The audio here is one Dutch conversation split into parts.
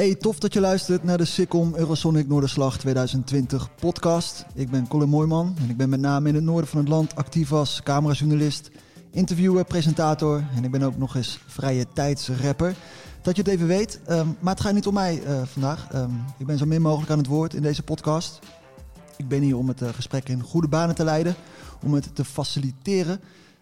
Hey, tof dat je luistert naar de Sikkom Eurosonic Noorderslag 2020 podcast. Ik ben Colin Mooijman en ik ben met name in het noorden van het land actief als camerajournalist, interviewer, presentator en ik ben ook nog eens vrije tijdsrapper. Dat je het even weet, ehm, maar het gaat niet om mij uh, vandaag. Um, ik ben zo min mogelijk aan het woord in deze podcast. Ik ben hier om het uh, gesprek in goede banen te leiden, om het te faciliteren.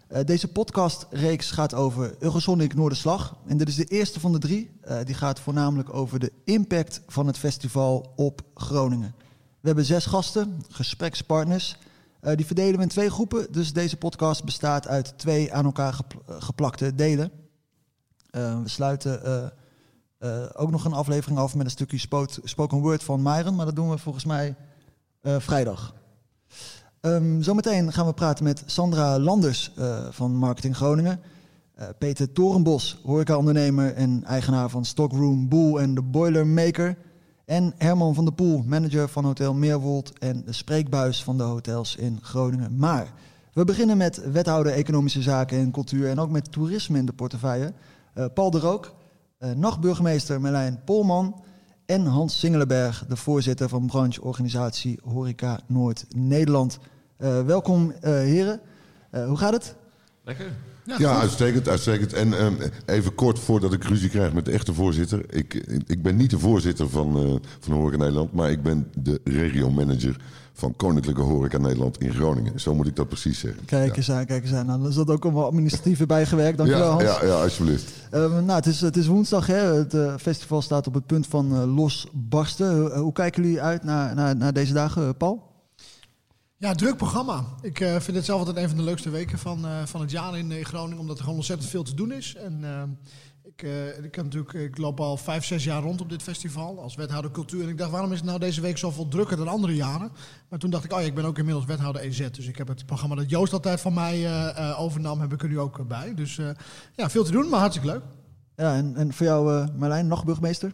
Uh, deze podcastreeks gaat over Eurosonic Noorderslag. En dit is de eerste van de drie. Uh, die gaat voornamelijk over de impact van het festival op Groningen. We hebben zes gasten, gesprekspartners. Uh, die verdelen we in twee groepen. Dus deze podcast bestaat uit twee aan elkaar gepl geplakte delen. we sluiten ook nog een aflevering af met een stukje spoken word van Myron. Maar dat doen we volgens mij vrijdag. Um, zometeen gaan we praten met Sandra Landers uh, van Marketing Groningen. Uh, Peter Torenbos, horecaondernemer en eigenaar van Stockroom Boel en de Boilermaker. En Herman van der Poel, manager van Hotel Meerwold en de spreekbuis van de hotels in Groningen. Maar we beginnen met wethouder Economische Zaken en Cultuur en ook met toerisme in de portefeuille. Uh, Paul de Rook, nachtburgemeester Merlijn Polman en Hans Singelenberg, de voorzitter van brancheorganisatie Horeca Noord-Nederland. Uh, welkom uh, heren. Uh, hoe gaat het? Lekker. Ja, ja uitstekend, uitstekend. En um, even kort voordat ik ruzie krijg met de echte voorzitter. Ik, ik ben niet de voorzitter van, van Horeca Nederland, maar ik ben de regiomanager van Koninklijke Horeca Nederland in Groningen. Zo moet ik dat precies zeggen. Kijk eens ja. aan, kijk eens aan. Nou, dan is dat ook allemaal administratief bijgewerkt. Dankjewel Hans. Ja, ja, alsjeblieft. Uh, nou, het is, het is woensdag, hè. het uh, festival staat op het punt van uh, losbarsten. hoe kijken jullie uit naar, naar, naar deze dagen, Paul? Ja, druk programma. Ik vind het zelf altijd een van de leukste weken van, van het jaar in Groningen, omdat er gewoon ontzettend veel te doen is. En ik, ik, natuurlijk, ik loop al vijf, zes jaar rond op dit festival als wethouder cultuur. En ik dacht, waarom is het nou deze week zoveel drukker dan andere jaren? Maar toen dacht ik, oh ja, ik ben ook inmiddels wethouder EZ. Dus ik heb het programma dat Joost altijd van mij overnam, heb ik er nu ook bij. Dus ja, veel te doen, maar hartstikke leuk. Ja, en, en voor jou Marlijn, nog burgemeester?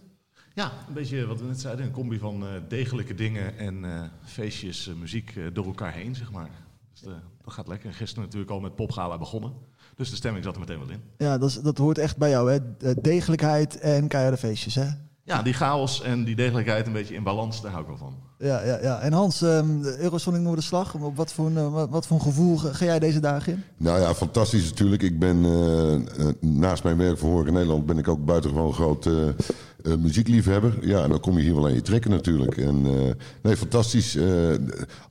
Ja, een beetje wat we net zeiden, een combi van degelijke dingen en feestjes, muziek door elkaar heen, zeg maar. Dus dat gaat lekker. Gisteren natuurlijk al met Popgala begonnen. Dus de stemming zat er meteen wel in. Ja, dat, is, dat hoort echt bij jou, hè? Degelijkheid en keiharde feestjes, hè? Ja, die chaos en die degelijkheid een beetje in balans, daar hou ik wel van. Ja, ja, ja. En Hans, um, de Eurosonic Noorderslag, wat voor, een, wat, voor een gevoel ga jij deze dagen in? Nou ja, fantastisch natuurlijk. Ik ben uh, naast mijn werk voor Horeca Nederland ben ik ook buitengewoon groot uh, uh, muziekliefhebber. Ja, en dan kom je hier wel aan je trekken natuurlijk. En nee, fantastisch.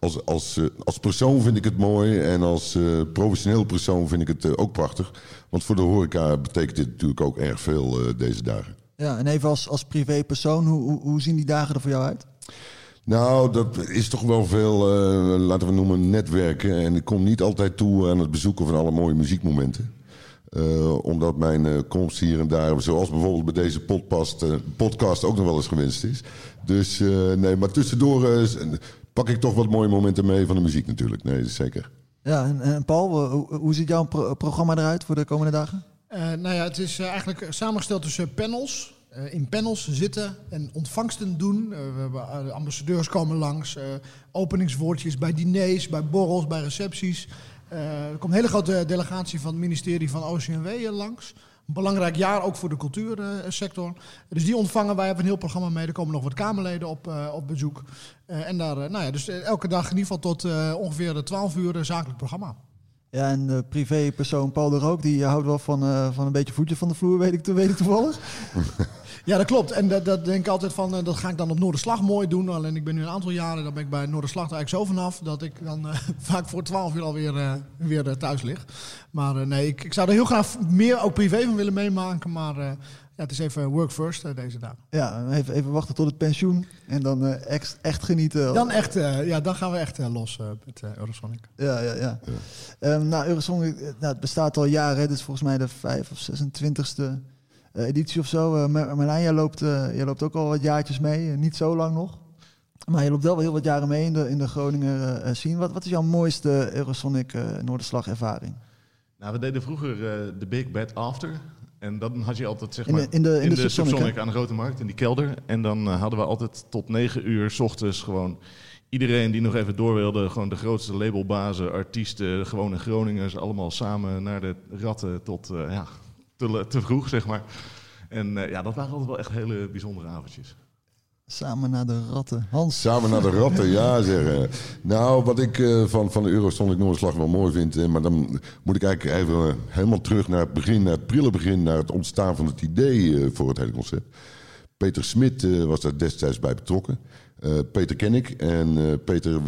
als, als, als persoon vind ik het mooi en als professioneel persoon vind ik het ook prachtig. Want voor de horeca betekent dit natuurlijk ook erg veel deze dagen. Ja, en even als, als privépersoon, hoe, hoe, hoe zien die dagen er voor jou uit? Nou, dat is toch wel veel, laten we noemen, netwerken. En ik kom niet altijd toe aan het bezoeken van alle mooie muziekmomenten. Uh, omdat mijn uh, komst hier en daar, zoals bijvoorbeeld bij deze podcast, podcast ook nog wel eens gewenst is. Dus nee, maar tussendoor pak ik toch wat mooie momenten mee van de muziek natuurlijk. Nee, zeker. Ja, en, en Paul, hoe, hoe ziet jouw pro programma eruit voor de komende dagen? nou ja, het is eigenlijk samengesteld tussen panels. Uh, in panels zitten en ontvangsten doen. Uh, we hebben ambassadeurs komen langs, uh, openingswoordjes bij diners, bij borrels, bij recepties. Er komt een hele grote delegatie van het ministerie van OCMW langs. Een belangrijk jaar ook voor de cultuursector. dus die ontvangen wij, hebben een heel programma mee. Er komen nog wat Kamerleden op, op bezoek. en daar, nou ja, dus elke dag in ieder geval tot ongeveer 12 uur zakelijk programma. Ja, en de privépersoon Paul de Rook, die houdt wel van, uh, van een beetje voetje van de vloer, weet ik, weet ik toevallig. ja, dat klopt. En dat, dat denk ik altijd van, uh, dat ga ik dan op Noorderslag mooi doen. Alleen ik ben nu een aantal jaren, dan ben ik bij Noorderslag er eigenlijk zo vanaf, dat ik dan vaak voor 12 uur alweer weer thuis lig. Maar nee, ik, ik zou er heel graag meer ook privé van willen meemaken, maar ja, het is even work first uh, deze dagen. Ja, even, even wachten tot het pensioen en dan uh, echt, echt genieten. Dan, echt, uh, ja, dan gaan we echt los met Eurosonic. Ja, ja, ja. ja. Um, nou, Eurosonic, nou, het bestaat al jaren. Dit is volgens mij de 5 of 26e editie of zo. Marlijn, jij loopt, jij loopt ook al wat jaartjes mee. niet zo lang nog. Maar je loopt wel heel wat jaren mee in de, in de Groninger scene. Wat, wat is jouw mooiste Eurosonic Noorderslag ervaring? Nou, we deden vroeger de Big Bad After. En dan had je altijd zeg maar, in de, in de, in de, de Subsonic aan de Grote Markt, in die kelder. En dan uh, hadden we altijd tot negen uur s ochtends gewoon iedereen die nog even door wilde, gewoon de grootste labelbazen, artiesten, gewone Groningers, allemaal samen naar de ratten tot uh, ja, te, te, vroeg, zeg maar. En eh, ja, dat waren altijd wel echt hele bijzondere avondjes. Samen naar de ratten. Hans. Samen naar de ratten, ja zeggen. Nou, wat ik eh, van, van de Eurosonic Noorderslag wel mooi vind... eh, maar dan moet ik eigenlijk even eh, helemaal terug naar het begin... naar het prille begin, naar het ontstaan van het idee eh, voor het hele concept. Peter Smit eh, was daar destijds bij betrokken. Eh, Peter ken ik en eh, Peter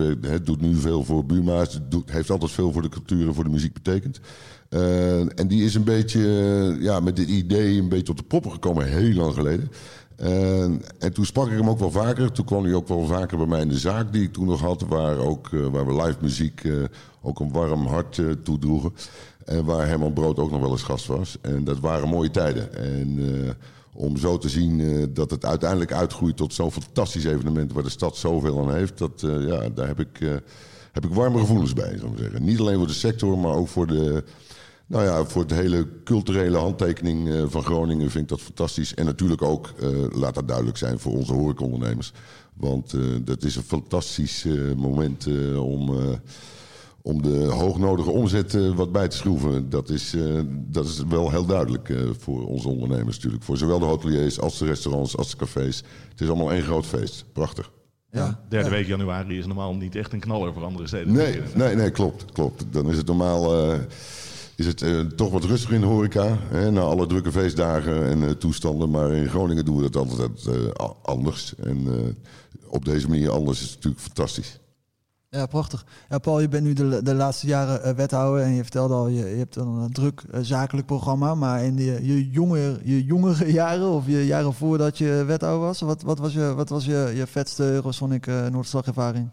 doet nu veel voor Buurma's. Doet, heeft altijd veel voor de cultuur en voor de muziek betekend. Eh, en die is een beetje eh, ja, met dit idee een beetje op de poppen gekomen, heel lang geleden. En, en toen sprak ik hem ook wel vaker. Toen kwam hij ook wel vaker bij mij in de zaak die ik toen nog had. Waar, ook, eh, waar we live muziek eh, ook een warm hart eh, toedroegen. En waar Herman Brood ook nog wel eens gast was. En dat waren mooie tijden. En om zo te zien dat het uiteindelijk uitgroeit tot zo'n fantastisch evenement... waar de stad zoveel aan heeft, dat, ja, daar heb ik, heb ik warme gevoelens bij, zou ik zeggen. Niet alleen voor de sector, maar ook voor de... Nou ja, voor het hele culturele handtekening eh, van Groningen vind ik dat fantastisch. En natuurlijk ook, eh, laat dat duidelijk zijn, voor onze horecaondernemers. Want eh, dat is een fantastisch eh, moment eh, om, eh, om de hoognodige omzet eh, wat bij te schroeven. Dat is, eh, dat is wel heel duidelijk eh, voor onze ondernemers natuurlijk. Voor zowel de hoteliers als de restaurants als de cafés. Het is allemaal één groot feest. Prachtig. Ja. Derde week januari is normaal niet echt een knaller voor andere steden. Nee, nee, nee, klopt, klopt. Dan is het normaal eh, is het, eh, toch wat rustiger in de horeca. Hè, na alle drukke feestdagen en eh, toestanden. Maar in Groningen doen we dat altijd eh, anders. En op deze manier anders is natuurlijk fantastisch. Ja, prachtig. Ja, Paul, je bent nu de, de laatste jaren wethouder en je vertelde al, je, je hebt een druk zakelijk programma, maar in je, je, jonger, je jongere jaren of je jaren voordat je wethouder was, wat, wat was, je, wat was je, je vetste Eurosonic Noordslagervaring?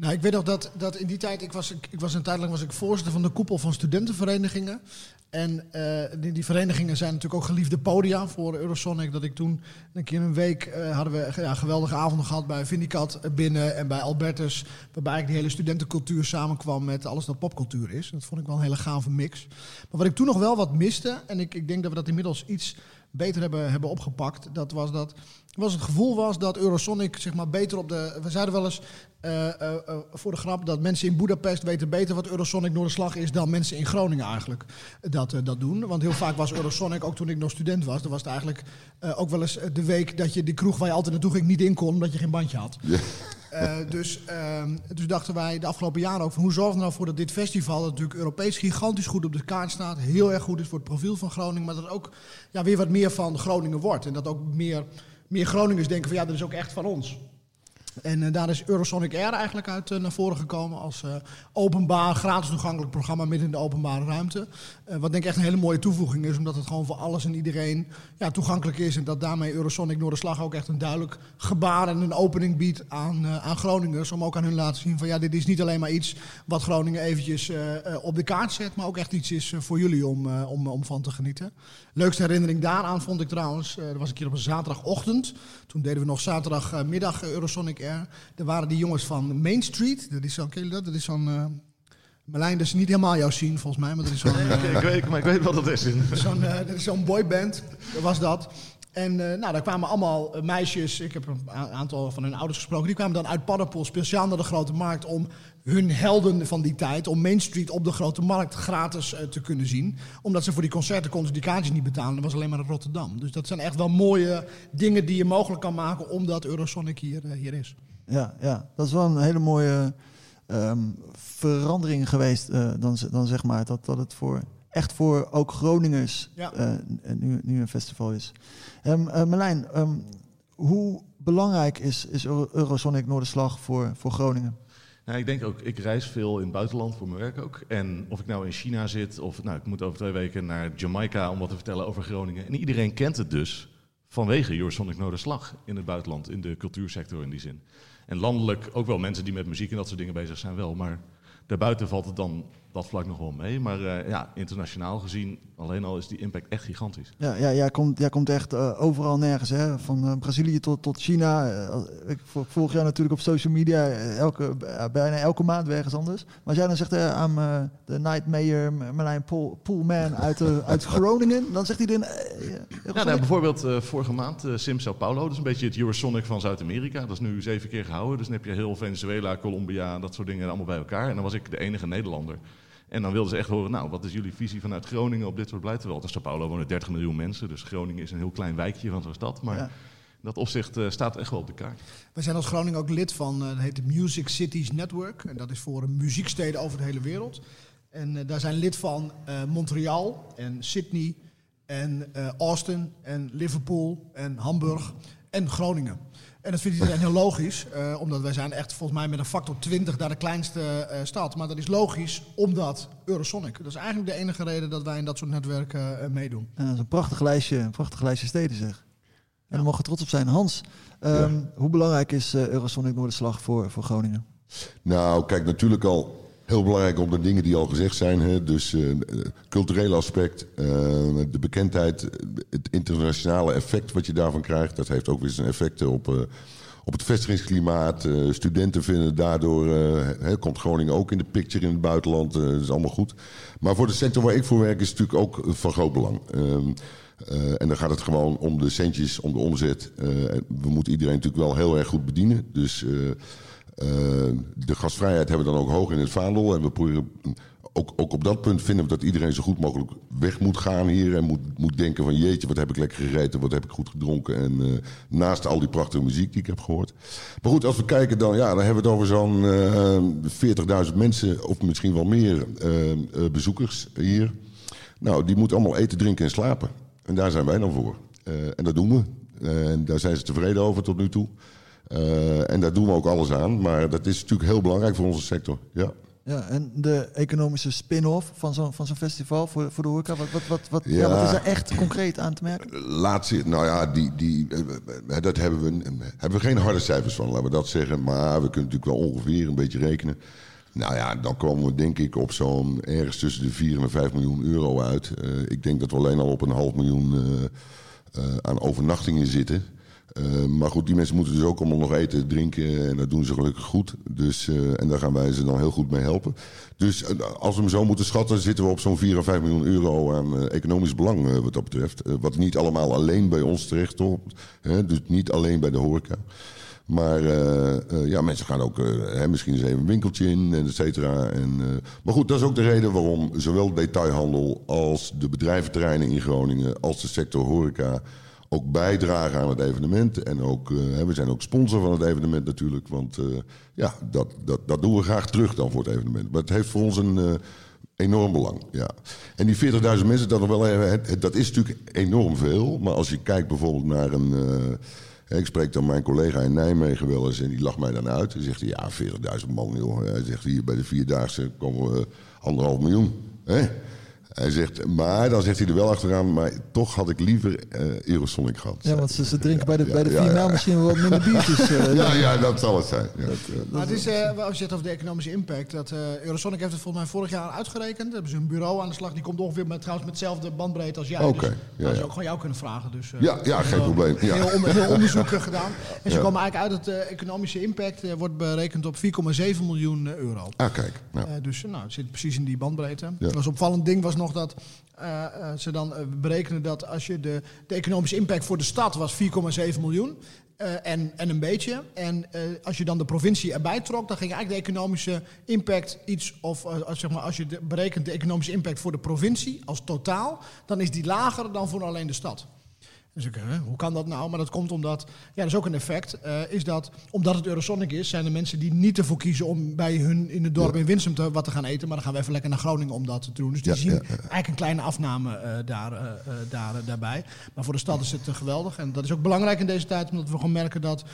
Nou, ik weet nog dat, dat in die tijd, ik was, ik, ik was een tijd lang was ik voorzitter van de koepel van studentenverenigingen. En eh, die, die verenigingen zijn natuurlijk ook geliefde podia voor Eurosonic. Dat ik toen een keer een week eh, hadden we ja, geweldige avonden gehad bij Vindicat binnen en bij Albertus. Waarbij eigenlijk die hele studentencultuur samenkwam met alles dat popcultuur is. Dat vond ik wel een hele gave mix. Maar wat ik toen nog wel wat miste, en ik, ik denk dat we dat inmiddels iets beter hebben, hebben opgepakt, dat was dat was het gevoel was dat Eurosonic zeg maar beter op de. We zeiden wel eens uh, uh, uh, voor de grap dat mensen in Budapest weten beter wat Eurosonic Noorderslag is dan mensen in Groningen eigenlijk dat, dat doen. Want heel vaak was Eurosonic, ook toen ik nog student was, dan was het eigenlijk ook wel eens de week dat je die kroeg waar je altijd naartoe ging niet in kon omdat je geen bandje had. Ja. Uh, dus, uh, dus dachten wij de afgelopen jaren ook van hoe zorgen we nou voor dat dit festival, dat natuurlijk Europees gigantisch goed op de kaart staat, heel erg goed is voor het profiel van Groningen, maar dat ook ja, weer wat meer van Groningen wordt. En dat ook meer, meer Groningers denken van ja, dat is ook echt van ons. En uh, daar is Eurosonic Air eigenlijk uit uh, naar voren gekomen als uh, openbaar, gratis toegankelijk programma midden in de openbare ruimte. wat denk ik echt een hele mooie toevoeging is, omdat het gewoon voor alles en iedereen ja, toegankelijk is. En dat daarmee Eurosonic Noorderslag ook echt een duidelijk gebaar en een opening biedt aan, aan Groningers. Om ook aan hun te laten zien van ja, dit is niet alleen maar iets wat Groningen eventjes op de kaart zet, maar ook echt iets is voor jullie om, om, om van te genieten. Leukste herinnering daaraan vond ik trouwens, er was een keer op een zaterdagochtend. Toen deden we nog zaterdagmiddag Eurosonic Air. Er waren die jongens van Main Street. Dat is je dat? Dat is zo'n... Uh, Marlijn, dat is niet helemaal jouw zien volgens mij, maar dat is zo'n... Uh, ik, weet, maar ik weet wat dat is. Zo'n, uh, dat is zo'n boyband, was dat. En uh, nou, daar kwamen allemaal meisjes, ik heb een aantal van hun ouders gesproken, die kwamen dan uit Paddenpoel speciaal naar de Grote Markt om hun helden van die tijd, om Main Street op de Grote Markt gratis uh, te kunnen zien. Omdat ze voor die concerten konden die kaartjes niet betalen, dat was alleen maar in Rotterdam. Dus dat zijn echt wel mooie dingen die je mogelijk kan maken omdat Eurosonic hier, hier is. Ja, ja, dat is wel een hele mooie um, verandering geweest, dan, dan zeg maar, dat, dat het voor echt voor ook Groningers ja. uh, nu, nu een festival is. Um, uh, Marlijn, um, hoe belangrijk is, is Eurosonic Noorderslag voor, voor Groningen? Nou, ik denk ook, ik reis veel in het buitenland voor mijn werk ook. En of ik nou in China zit of nou, ik moet over twee weken naar Jamaica om wat te vertellen over Groningen. En iedereen kent het dus vanwege Eurosonic Noorderslag in het buitenland, in de cultuursector in die zin. En landelijk ook wel mensen die met muziek en dat soort dingen bezig zijn wel, maar daarbuiten valt het dan dat vlak nog wel mee. Maar uh, ja, internationaal gezien, alleen al is die impact echt gigantisch. Ja, ja jij, komt, jij komt echt uh, overal nergens, hè? van uh, Brazilië tot, tot China. ik volg jou natuurlijk op social media, elke, bijna elke maand weer ergens anders. Maar als jij dan zegt aan de Night Mayor Marlijn Pool, Poolman uit, uit Groningen, dan zegt hij dan... ja, nou, bijvoorbeeld vorige maand Sim Sao Paulo, dat is een beetje het Eurosonic van Zuid-Amerika. Dat is nu zeven keer gehouden, dus dan heb je heel Venezuela, Colombia, dat soort dingen allemaal bij elkaar. En dan was ik de enige Nederlander. En dan wilden ze echt horen, nou, wat is jullie visie vanuit Groningen op dit soort beleid? Terwijl in Sao Paulo wonen 30 miljoen mensen, dus Groningen is een heel klein wijkje van zo'n stad. Maar Ja. in dat opzicht eh, staat het echt wel op de kaart. Wij zijn als Groningen ook lid van, eh, dat heet de Music Cities Network. En dat is voor muzieksteden over de hele wereld. En eh, daar zijn lid van Montreal en Sydney en Austin en Liverpool en Hamburg en Groningen. En dat vindt iedereen heel logisch, eh, omdat wij zijn echt volgens mij met een factor 20 daar de kleinste eh, stad. Maar dat is logisch, omdat Eurosonic. Dat is eigenlijk de enige reden dat wij in dat soort netwerken eh, meedoen. Ja, dat is een prachtig lijstje, een prachtig lijstje steden zeg. En daar mogen we trots op zijn. Hans, ehm, hoe belangrijk is eh, Eurosonic Noorderslag voor, voor Groningen? Nou, kijk, natuurlijk al heel belangrijk om de dingen die al gezegd zijn. Hè? Dus eh culturele aspect, eh, de bekendheid, het internationale effect wat je daarvan krijgt. Dat heeft ook weer zijn effecten op, eh, op het vestigingsklimaat. Studenten vinden daardoor, hè, komt Groningen ook in de picture in het buitenland. dat is allemaal goed. Maar voor de sector waar ik voor werk is het natuurlijk ook van groot belang. Ehm, eh, en dan gaat het gewoon om de centjes, om de omzet. We moeten iedereen natuurlijk wel heel erg goed bedienen. Dus de gastvrijheid hebben we dan ook hoog in het vaandel. En we proberen, ook, ook op dat punt vinden we dat iedereen zo goed mogelijk weg moet gaan hier. En moet, moet denken van jeetje, wat heb ik lekker gegeten, wat heb ik goed gedronken. En eh, naast al die prachtige muziek die ik heb gehoord. Maar goed, als we kijken dan, ja, dan hebben we het over zo'n eh 40.000 mensen of misschien wel meer eh, eh, bezoekers hier. Nou, die moeten allemaal eten, drinken en slapen. En daar zijn wij dan voor. Eh, en dat doen we. Eh, en daar zijn ze tevreden over tot nu toe. Eh, en daar doen we ook alles aan. Maar dat is natuurlijk heel belangrijk voor onze sector. Ja. Ja, en de economische spin-off van zo'n van zo'n festival voor, voor de horeca, wat, wat, wat, wat, ja. Ja. wat is daar echt concreet aan te merken? Laatste, nou ja, die, die, eh, dat hebben we, hebben we geen harde cijfers van, laten we dat zeggen. Maar we kunnen natuurlijk wel ongeveer een beetje rekenen. Nou ja, dan komen we denk ik op zo'n ergens tussen de 4 en de 5 miljoen euro uit. Eh, ik denk dat we alleen al op een half miljoen eh, eh, aan overnachtingen zitten. Eh, maar goed, die mensen moeten dus ook allemaal nog eten, drinken. En dat doen ze gelukkig goed. Dus, eh, en daar gaan wij ze dan heel goed mee helpen. Dus eh, als we hem zo moeten schatten, zitten we op zo'n 4 à 5 miljoen euro aan economisch belang wat dat betreft. Wat niet allemaal alleen bij ons terecht komt. Dus niet alleen bij de horeca. Maar ja, mensen gaan ook hè, misschien eens even een winkeltje in, et cetera. En, maar goed, dat is ook de reden waarom zowel detailhandel als de bedrijventerreinen in Groningen, als de sector horeca ook bijdragen aan het evenement. En ook, eh, we zijn ook sponsor van het evenement natuurlijk. Want eh, ja, dat, dat, dat doen we graag terug dan voor het evenement. Maar het heeft voor ons een eh, enorm belang. Ja. En die 40.000 mensen, dat, nog wel, dat is natuurlijk enorm veel. Maar als je kijkt bijvoorbeeld naar een... ik spreek dan mijn collega in Nijmegen wel eens en die lacht mij dan uit. Dan zegt hij, ja, 40.000 man, joh. Hij zegt, hier bij de Vierdaagse komen we anderhalf miljoen. Hè? Hij zegt, maar dan zegt hij er wel achteraan, maar toch had ik liever eh Eurosonic gehad. Ja, want ze, ze drinken bij de, Ja, bij de ja, 4 ja. mijl misschien wel minder biertjes. eh, Ja, ja, dat zal het zijn. Ja. Maar het is, eh, als je het over de economische impact, dat eh, Eurosonic heeft het volgens mij vorig jaar uitgerekend. Daar hebben ze een bureau aan de slag, die komt ongeveer met, trouwens met dezelfde bandbreedte als jij. Oké, dus ja, dat ze ja. ook gewoon jou kunnen vragen. Dus, eh, Ja, ja, geen heel- probleem, ja. Heel, on- heel onderzoek eh, gedaan. En ze Ja. komen eigenlijk uit dat de economische impact eh, wordt berekend op 4,7 miljoen eh, euro. Ah, kijk. Nou, Eh, dus nou, het zit precies in die bandbreedte. Ja. Het was een opvallend ding was nog dat eh, eh, ze dan eh, berekenen dat als je de, de economische impact voor de stad was 4,7 miljoen. en, en een beetje. En als je dan de provincie erbij trok, dan ging eigenlijk de economische impact iets. Of als, zeg maar, als je de, berekent de economische impact voor de provincie als totaal, dan is die lager dan voor alleen de stad. Dus ik, hoe kan dat nou? Maar dat komt omdat, ja, dat is ook een effect, eh, is dat omdat het Eurosonic is, zijn er mensen die niet ervoor kiezen om bij hun in het dorp in Winsum te, wat te gaan eten, maar dan gaan we even lekker naar Groningen om dat te doen. Dus die Ja, zien ja, eigenlijk een kleine afname eh, daar, eh, daar, daarbij. Maar voor de stad is het geweldig en dat is ook belangrijk in deze tijd, omdat we gewoon merken dat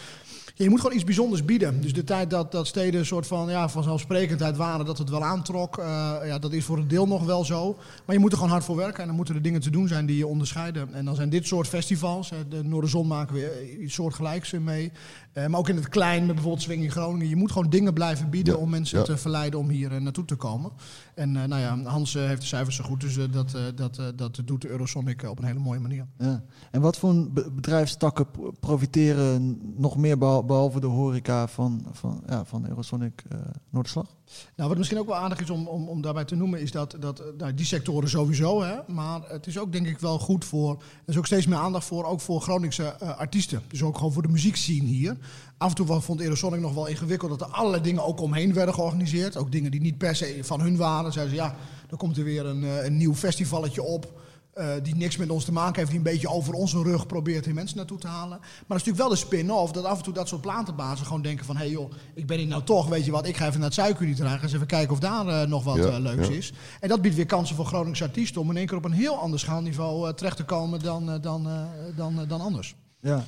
je moet gewoon iets bijzonders bieden. Dus de tijd dat, dat steden een soort van ja, vanzelfsprekendheid waren, dat het wel aantrok, eh, ja, dat is voor een deel nog wel zo. Maar je moet er gewoon hard voor werken en dan moeten er dingen te doen zijn die je onderscheiden. En dan zijn dit soort festivals, de Noorderzon maken we eh, iets soortgelijks mee. Eh, maar ook in het klein, met bijvoorbeeld Swing in Groningen. Je moet gewoon dingen blijven bieden Ja, om mensen ja. te verleiden om hier eh, naartoe te komen. En eh, nou ja, Hans heeft de cijfers zo goed, dus dat, dat, dat doet de Eurosonic op een hele mooie manier. Ja. En wat voor be- bedrijfstakken pro- profiteren nog meer behal- behalve de horeca van, van, ja, van Eurosonic uh, Noorderslag? Nou, wat misschien ook wel aardig is om, om, om daarbij te noemen, is dat, dat nou, die sectoren sowieso, hè, maar het is ook denk ik wel goed voor, er is ook steeds meer aandacht voor, ook voor Groningse uh, artiesten. Dus ook gewoon voor de muziekscene hier. Af en toe vond Eurosonic nog wel ingewikkeld dat er allerlei dingen ook omheen werden georganiseerd. Ook dingen die niet per se van hun waren. Zeiden ze, ja, dan komt er weer een, een nieuw festivalletje op. Uh, die niks met ons te maken heeft, die een beetje over onze rug probeert die mensen naartoe te halen. Maar dat is natuurlijk wel de spin-off, dat af en toe dat soort platenbazen gewoon denken van... hé hey joh, ik ben hier nou toch, weet je wat, ik ga even naar het suikerunie dragen... eens even kijken of daar uh, nog wat ja, uh, leuks ja. is. En dat biedt weer kansen voor Groningse artiesten... om in één keer op een heel ander schaalniveau terecht te komen dan, dan, dan, dan anders. Ja.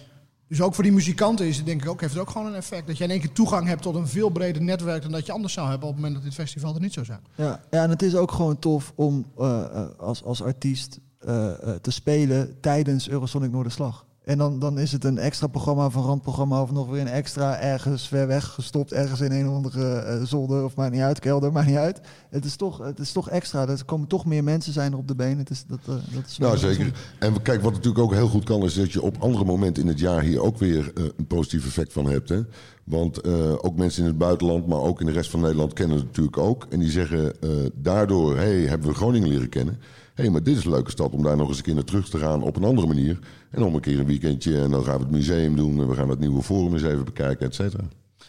Dus ook voor die muzikanten is het denk ik ook, heeft het ook gewoon een effect. Dat je in één keer toegang hebt tot een veel breder netwerk dan dat je anders zou hebben op het moment dat dit festival er niet zou zijn. Ja, ja en het is ook gewoon tof om als, als artiest uh, te spelen tijdens Eurosonic Noorderslag. En dan, dan is het een extra programma, van randprogramma of nog weer een extra ergens ver weg gestopt, ergens in een of andere uh, zolder of maakt niet uit, kelder, maakt niet uit. Het is toch, het is toch extra. Er komen toch meer mensen zijn er op de been. Het is, dat, uh, dat is nou, zeker. En kijk, wat natuurlijk ook heel goed kan, is dat je op andere momenten in het jaar hier ook weer uh, een positief effect van hebt. Hè? Want ook mensen in het buitenland, maar ook in de rest van Nederland kennen het natuurlijk ook. En die zeggen, daardoor hey, hebben we Groningen leren kennen hey, maar dit is een leuke stad om daar nog eens een keer naar terug te gaan op een andere manier. En om een keer een weekendje en dan gaan we het museum doen en we gaan het nieuwe forum eens even bekijken, et cetera.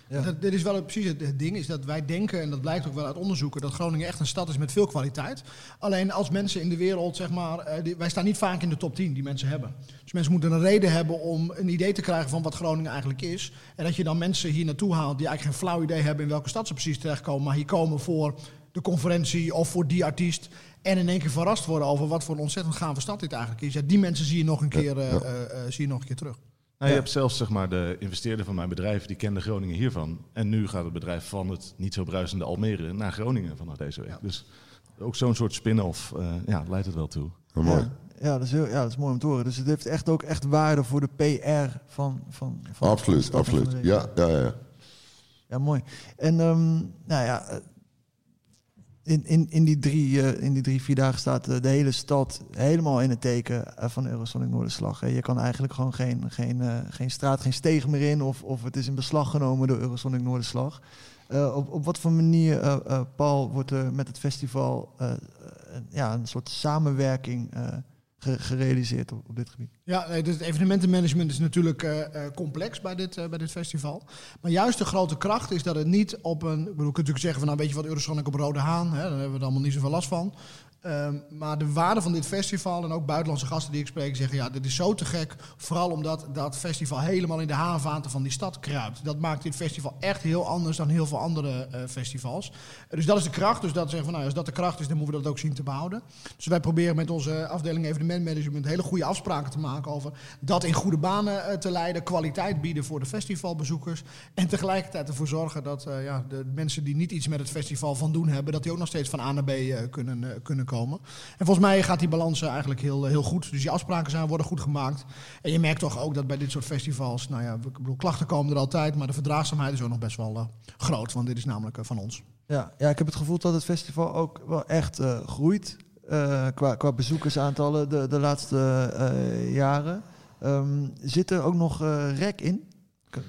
Ja. Dat, dit is wel precies het, ding, is dat wij denken, en dat blijkt ook wel uit onderzoeken, dat Groningen echt een stad is met veel kwaliteit. Alleen als mensen in de wereld, zeg maar, die, wij staan niet vaak in de top 10 die mensen hebben. Dus mensen moeten een reden hebben om een idee te krijgen van wat Groningen eigenlijk is. En dat je dan mensen hier naartoe haalt die eigenlijk geen flauw idee hebben in welke stad ze precies terechtkomen, maar hier komen voor de conferentie of voor die artiest. En in één keer verrast worden over wat voor een ontzettend gave stad dit eigenlijk is. Ja, die mensen zie je nog een keer, uh, uh, zie je nog een keer terug. Nou, je hebt zelfs zeg maar, de investeerder van mijn bedrijf, die kende Groningen hiervan. En nu gaat het bedrijf van het niet zo bruisende Almere naar Groningen vanaf deze week. Ja. Dus ook zo'n soort spin-off uh, ja, leidt het wel toe. Oh, mooi. Ja. Ja dat, is heel, ja, dat is mooi om te horen. Dus het heeft echt ook echt waarde voor de PR van... van, van absoluut, absoluut. Ja, ja, ja. Ja, mooi. En um, nou ja, in, in, in, die drie, uh, in die drie, vier dagen staat uh, de hele stad helemaal in het teken uh, van Eurosonic Noorderslag. Je kan eigenlijk gewoon geen, geen, geen straat, geen steeg meer in of, of het is in beslag genomen door Eurosonic Noorderslag. op, op wat voor manier, Paul, wordt er met het festival ja, een soort samenwerking gerealiseerd op, op, dit gebied? Ja, nee, het evenementenmanagement is natuurlijk uh, uh, complex bij dit, uh, bij dit festival. Maar juist de grote kracht is dat het niet op een... Ik bedoel, je kunt natuurlijk zeggen van nou weet je wat Eurosonic op Rode Haan, hè, daar hebben we er allemaal niet zoveel last van. Um, maar de waarde van dit festival en ook buitenlandse gasten die ik spreek zeggen... ja, dit is zo te gek, vooral omdat dat festival helemaal in de haarvaten van die stad kruipt. Dat maakt dit festival echt heel anders dan heel veel andere uh, festivals. Dus dat is de kracht, dus dat zeggen van nou, als dat de kracht is, dan moeten we dat ook zien te behouden. Dus wij proberen met onze afdeling evenementmanagement hele goede afspraken te maken... over dat in goede banen uh, te leiden, kwaliteit bieden voor de festivalbezoekers... en tegelijkertijd ervoor zorgen dat ja, de mensen die niet iets met het festival van doen hebben... dat die ook nog steeds van A naar B kunnen, kunnen komen. En volgens mij gaat die balans eigenlijk heel, heel goed. Dus die afspraken zijn, worden goed gemaakt. En je merkt toch ook dat bij dit soort festivals, nou ja, ik bedoel, klachten komen er altijd, maar de verdraagzaamheid is ook nog best wel uh, groot, want dit is namelijk van ons. Ja, ja, ik heb het gevoel dat het festival ook wel echt groeit qua, qua bezoekersaantallen de, de laatste jaren. Um, zit er ook nog rek in?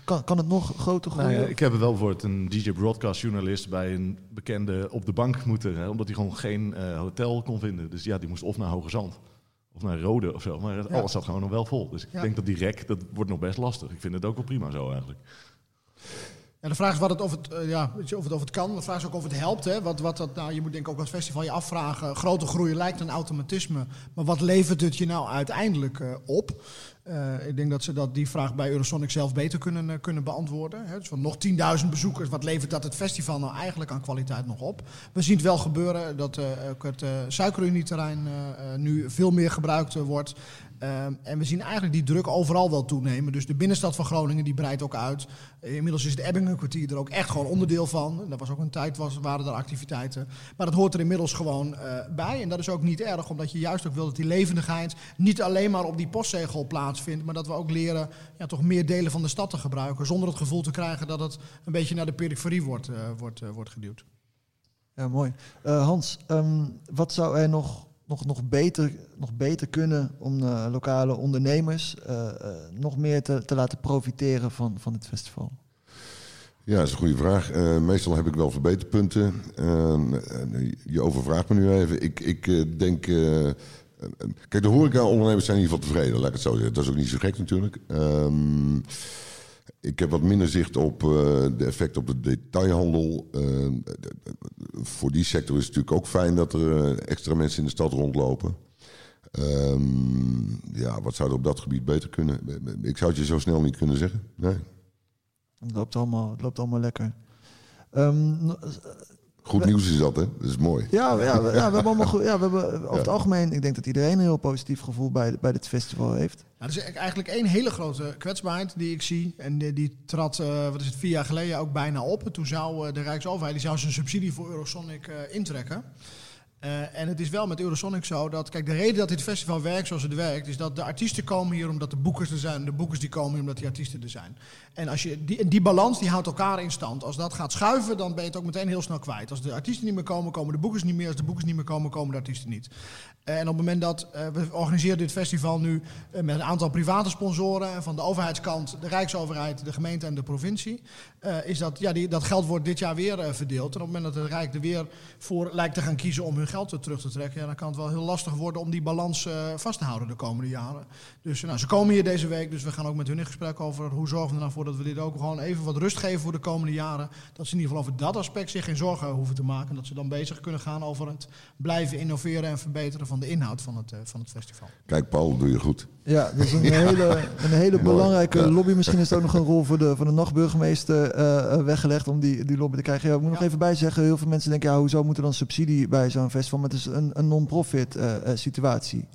Kan, kan het nog groter groeien? Nou ja, ik heb wel bijvoorbeeld een DJ broadcast journalist bij een bekende op de bank moeten, hè, omdat hij gewoon geen uh, hotel kon vinden. Dus ja, die moest of naar Hoge Zand of naar Rode of zo. Maar ja. alles zat gewoon nog wel vol. Dus ik ja. denk dat die rek, dat wordt nog best lastig. Ik vind het ook wel prima zo eigenlijk. Ja, de vraag is wat het, of, het, uh, ja, of, het, of het kan. De vraag is ook of het helpt. Hè. Wat, wat dat, nou, je moet denk ik ook als festival je afvragen. Grote groei lijkt een automatisme. Maar wat levert het je nou uiteindelijk uh, op? Uh, ik denk dat ze dat die vraag bij Eurosonic zelf beter kunnen, kunnen beantwoorden. Hè. Dus van nog 10.000 bezoekers, wat levert dat het festival nou eigenlijk aan kwaliteit nog op? We zien het wel gebeuren dat ook het suikerunieterrein nu veel meer gebruikt wordt. Um, en we zien eigenlijk die druk overal wel toenemen. Dus de binnenstad van Groningen die breidt ook uit. Inmiddels is het Ebbingenkwartier er ook echt gewoon onderdeel van. Dat was ook een tijd, was, waren er activiteiten. Maar dat hoort er inmiddels gewoon uh, bij. En dat is ook niet erg, omdat je juist ook wil dat die levendigheid niet alleen maar op die postzegel plaatsvindt. Maar dat we ook leren ja, toch meer delen van de stad te gebruiken. Zonder het gevoel te krijgen dat het een beetje naar de periferie wordt, uh, wordt, uh, wordt geduwd. Ja, mooi. Hans, um, wat zou er nog nog, nog, beter, nog beter kunnen om uh, lokale ondernemers uh, uh, nog meer te, te laten profiteren van, van het festival? Ja, dat is een goede vraag. meestal heb ik wel verbeterpunten. je overvraagt me nu even. Ik, ik denk. kijk, de horeca-ondernemers zijn in ieder geval tevreden, laat het zo zeggen. Dat is ook niet zo gek natuurlijk. Um, ik heb wat minder zicht op uh, de effecten op de detailhandel. Uh, voor die sector is het natuurlijk ook fijn dat er uh, extra mensen in de stad rondlopen. Um, ja, wat zou er op dat gebied beter kunnen? Ik zou het je zo snel niet kunnen zeggen. Nee. Het loopt allemaal, loopt allemaal lekker. Um, Goed nieuws is dat, hè? Dat is mooi. Ja, ja, ja, we hebben allemaal goed, ja, we hebben over het algemeen, ik denk dat iedereen een heel positief gevoel bij, bij dit festival heeft. Nou, er is eigenlijk één hele grote kwetsbaarheid die ik zie. En die, die trad, uh, wat is het, vier jaar geleden ook bijna op. En toen zou uh, de Rijksoverheid die zou zijn subsidie voor Eurosonic uh, intrekken. Uh, en het is wel met Eurosonic zo dat, kijk, de reden dat dit festival werkt zoals het werkt, is dat de artiesten komen hier omdat de boekers er zijn, de boekers die komen hier omdat die artiesten er zijn. En als je die, die balans die houdt elkaar in stand. Als dat gaat schuiven, dan ben je het ook meteen heel snel kwijt. Als de artiesten niet meer komen, komen de boekers niet meer. Als de boekers niet meer komen, komen de artiesten niet. Uh, en op het moment dat uh, we organiseren dit festival nu met een aantal private sponsoren, van de overheidskant, de Rijksoverheid, de gemeente en de provincie, is dat, ja, die, dat geld wordt dit jaar weer verdeeld. En op het moment dat het Rijk er weer voor lijkt te gaan kiezen om hun geld terug te trekken, ja, dan kan het wel heel lastig worden om die balans uh, vast te houden de komende jaren. Dus nou, ze komen hier deze week, dus we gaan ook met hun in gesprek over hoe zorgen we er nou voor dat we dit ook gewoon even wat rust geven voor de komende jaren. Dat ze in ieder geval over dat aspect zich geen zorgen hoeven te maken. Dat ze dan bezig kunnen gaan over het blijven innoveren en verbeteren van de inhoud van het, uh, van het festival. Kijk, Paul, doe je goed. Ja, dat is een hele, een hele belangrijke ja. lobby. Misschien is er ook nog een rol voor de, voor de nachtburgemeester uh, weggelegd om die, die lobby te krijgen. Ja, ik moet nog even bijzeggen, heel veel mensen denken, ja, hoezo moet er dan subsidie bij zo'n festival? Maar het is een, een non-profit uh, situatie.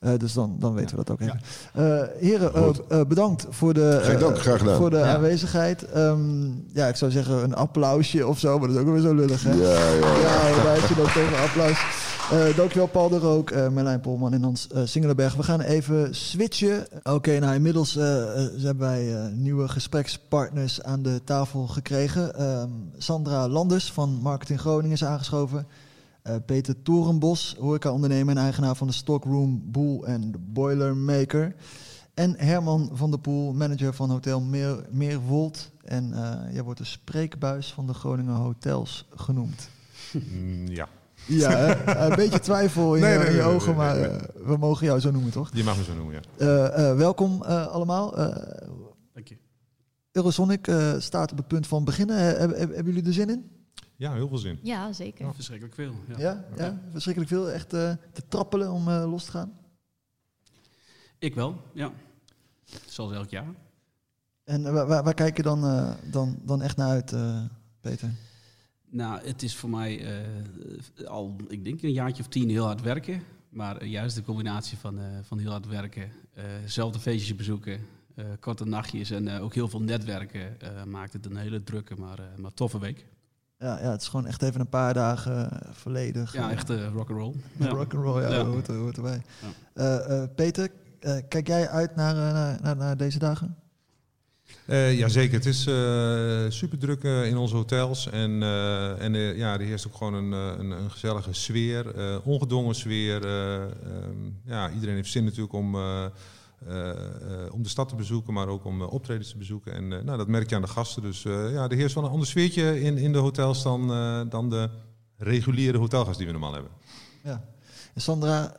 Uh, dus dan, dan weten ja. we dat ook even. Ja. heren, bedankt voor de, dank, graag gedaan. voor de ja. aanwezigheid. Um, ja, ik zou zeggen een applausje of zo, maar dat is ook weer zo lullig, hè? Ja, ja. Ja, wij je ook toch een applaus. Uh, dankjewel Paul de Rook, uh, Merlijn Polman en Hans uh, Singelenberg. We gaan even switchen. Oké, okay, nou inmiddels hebben wij nieuwe gesprekspartners aan de tafel gekregen. Ehm, Sandra Landers van Marketing Groningen is aangeschoven. Peter Torenbos, horeca-ondernemer en eigenaar van de Stockroom Boel en de Boilermaker. En Herman van der Poel, manager van Hotel Meer, Meerwold. En jij wordt de spreekbuis van de Groningen Hotels genoemd. Mm, ja. Ja, een beetje twijfel in, nee, nee, in je nee, ogen, maar uh, we mogen jou zo noemen, toch? Je mag me zo noemen, ja. Uh, uh, welkom allemaal. Dank je. Eurosonic staat op het punt van beginnen. hebben, hebben jullie er zin in? Ja, heel veel zin. Ja, zeker. Ja. Verschrikkelijk veel. Ja, ja, ja verschrikkelijk veel. Echt te trappelen om los te gaan? Ik wel, ja. Zoals elk jaar. En waar, waar, waar kijk je dan, dan, dan echt naar uit, Peter? Nou, het is voor mij uh, al, ik denk een jaartje of tien heel hard werken. Maar uh, juist de combinatie van, uh, van heel hard werken, zelf feestjes bezoeken, korte nachtjes en ook heel veel netwerken maakt het een hele drukke, maar, maar toffe week. Ja, ja, het is gewoon echt even een paar dagen volledig. Ja, echt rock and roll. Ja. Rock and roll, ja, ja. Hoort, hoort erbij. Ja. Peter, kijk jij uit naar, naar, naar, naar deze dagen? Uh, Jazeker, het is uh, super druk uh, in onze hotels. En, en ja, er heerst ook gewoon een, een, een gezellige sfeer, ongedwongen sfeer. Um, ja, iedereen heeft zin natuurlijk om, om de stad te bezoeken, maar ook om optredens te bezoeken. En nou, dat merk je aan de gasten. Dus ja, er heerst wel een ander sfeertje in, in de hotels dan, dan de reguliere hotelgast die we normaal hebben. Ja. Sandra,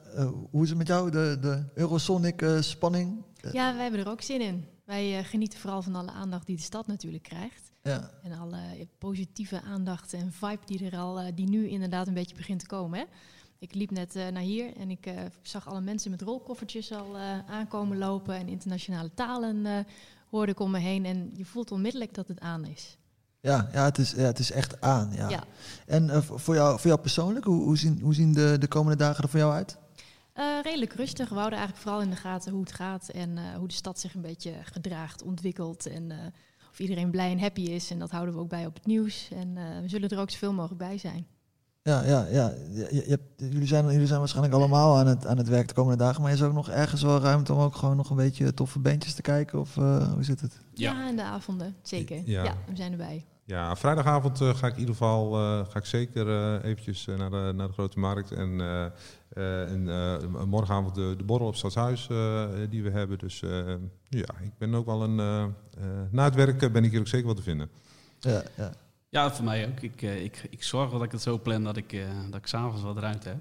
hoe is het met jou, de, de Eurosonic-spanning? ja, wij hebben er ook zin in. Wij uh, genieten vooral van alle aandacht die de stad natuurlijk krijgt. Ja. En alle positieve aandacht en vibe die er al, uh, die nu inderdaad een beetje begint te komen. Hè? Ik liep net uh, naar hier en ik zag alle mensen met rolkoffertjes al aankomen lopen en internationale talen hoorde ik om me heen. En je voelt onmiddellijk dat het aan is. Ja, ja, het, is, ja het is echt aan. Ja. ja. En voor, jou, voor jou persoonlijk, hoe, hoe, zien, hoe zien de, de komende dagen er voor jou uit? Uh, redelijk rustig. We houden eigenlijk vooral in de gaten hoe het gaat en uh, hoe de stad zich een beetje gedraagt, ontwikkelt en uh, of iedereen blij en happy is. En dat houden we ook bij op het nieuws. En we zullen er ook zoveel mogelijk bij zijn. Ja, ja, ja. Je, jullie, zijn, jullie zijn waarschijnlijk allemaal aan het, aan het werk de komende dagen, maar is er ook nog ergens wel ruimte om ook gewoon nog een beetje toffe beentjes te kijken? Of hoe zit het? Ja, ja in de avonden, zeker. Ja. ja. we zijn erbij. Ja, vrijdagavond eh, ga ik in ieder geval eh, ga ik zeker eh, eventjes eh, naar, de, naar de Grote Markt. En, eh, eh, en eh, morgenavond de, de borrel op Stadshuis eh, die we hebben. Dus eh, ja, ik ben ook wel een... eh, eh, na het werk eh, ben ik hier ook zeker wel te vinden. Ja, ja. Ja, voor mij ook. Ik, eh, ik, ik zorg wel dat ik het zo plan dat ik, eh, dat ik s'avonds wat ruimte heb.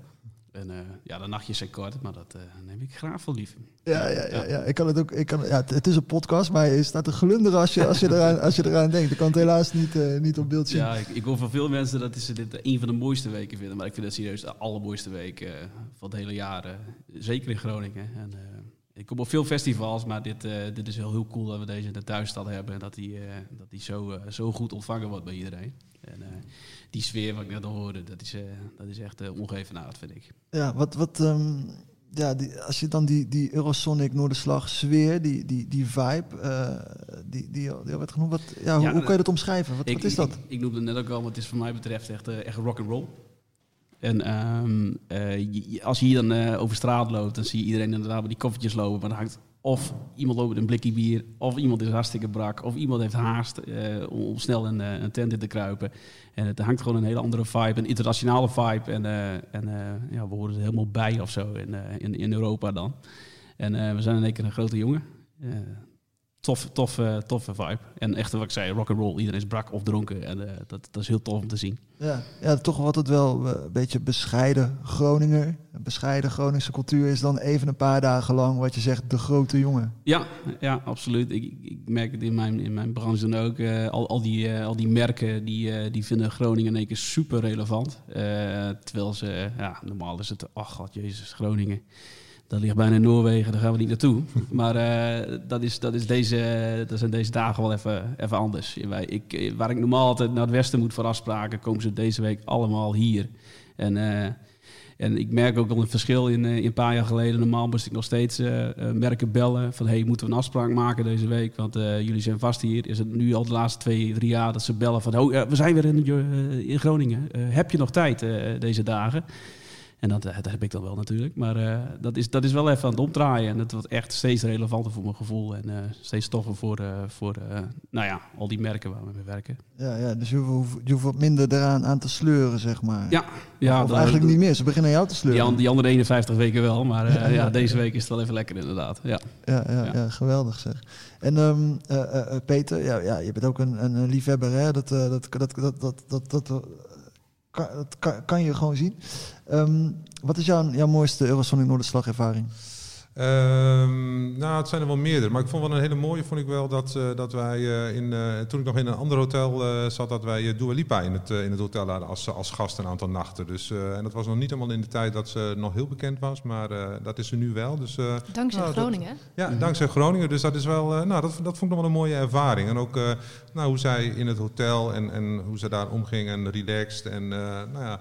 En eh, ja, de nachtjes zijn kort, maar dat neem ik graag voor lief. Ja, ja, ja, ja. Ik kan het ook. Ik kan, ja, het, is een podcast, maar je staat te glunderen als je, als je, eraan, als je eraan denkt. Ik kan het helaas niet, niet op beeld zien. Ja, ik, ik hoor van veel mensen dat ze dit een van de mooiste weken vinden. Maar ik vind het serieus de allermooiste week van het hele jaar. zeker in Groningen. En, ik kom op veel festivals, maar dit, eh, dit is heel, heel cool dat we deze in de thuisstad hebben. En dat die, eh, dat die zo, eh, zo goed ontvangen wordt bij iedereen. En die sfeer wat ik net al hoorde, dat is, dat is echt uh, ongeëvenaard, vind ik. Ja, wat, wat, ehm, ja die, als je dan die, die Eurosonic Noorderslag sfeer, die, die, die vibe, die, die, die werd genoemd, wat, ja, hoe, Ja, hoe kan je dat omschrijven? Wat, ik, wat is dat? Ik, ik noemde het net ook al, maar het is voor mij betreft echt, eh, echt rock and roll. En ehm, eh, als je hier dan eh, over straat loopt, dan zie je iedereen inderdaad met die koffertjes lopen. Maar dan hangt of iemand loopt met een blikje bier, of iemand is hartstikke brak, of iemand heeft haast eh, om, snel een, een tent in te kruipen. En het hangt gewoon een hele andere vibe, een internationale vibe. En, en ja, we horen er helemaal bij of zo in, in, in Europa dan. En we zijn in één keer een grote jongen. Tof, tof, eh, toffe vibe. En echt wat ik zei, rock and roll. Iedereen is brak of dronken. En eh, dat, dat is heel tof om te zien. Ja, ja, toch altijd wel eh, een beetje bescheiden Groninger. Een bescheiden Groningse cultuur is dan even een paar dagen lang wat je zegt, de grote jongen. Ja, ja absoluut. Ik, ik- merk het in mijn, in mijn branche dan ook. Al, al, die, al die merken die, die vinden Groningen in één keer super relevant. Terwijl ze, ja, normaal is het, ach god, jezus, Groningen. Dat ligt bijna in Noorwegen, daar gaan we niet naartoe. Maar eh, dat, is, dat, is deze, dat zijn deze dagen wel even, even anders. Wij- Ik, eh, waar ik normaal altijd naar het westen moet voor afspraken, komen ze deze week allemaal hier. En, eh, en ik merk ook al een verschil in, in een paar jaar geleden. Normaal moest ik nog steeds merken bellen van... hey, moeten we een afspraak maken deze week? Want jullie zijn vast hier. Is het nu al de laatste twee, drie jaar dat ze bellen van... oh, we zijn weer in, in Groningen. Heb je nog tijd deze dagen? En dat, eh, dat heb ik dan wel natuurlijk. Maar eh, dat, is, dat is wel even aan het omdraaien. En dat wordt echt steeds relevanter voor mijn gevoel. En eh, steeds toffer voor, voor nou ja, al die merken waar we mee werken. Ja, ja dus je hoeft, je hoeft wat minder eraan aan te sleuren, zeg maar. Ja, ja of dat- eigenlijk niet meer. Ze beginnen aan jou te sleuren. die andere 51 weken wel, maar eh, ja, deze week is het wel even lekker inderdaad. Ja. Ja, ja, Ja. ja. geweldig zeg. En ehm, eh, eh, eh, Peter, ja, ja, je bent ook een, een, liefhebber, hè? Dat, dat, dat, dat, dat, dat, dat, kan, dat kan, kan je gewoon zien. Ehm, wat is jouw, jouw mooiste Eurosonic Noorderslag ervaring? Ehm, nou, het zijn er wel meerdere. Maar ik vond wel een hele mooie, vond ik wel, dat, eh, dat wij eh, in, eh, toen ik nog in een ander hotel eh, zat, dat wij uh, Dua Lipa in het, in het hotel hadden als, als gast een aantal nachten. Dus, eh, en dat was nog niet helemaal in de tijd dat ze nog heel bekend was, maar eh, dat is ze nu wel. Dus, eh, Dankzij nou, dat- Groningen. ja, dankzij Groningen. Dus dat is wel, eh, nou, dat, dat vond ik nog wel een mooie ervaring. En ook eh, nou, hoe zij in het hotel en, en hoe ze daar omging en relaxed. En eh, nou ja,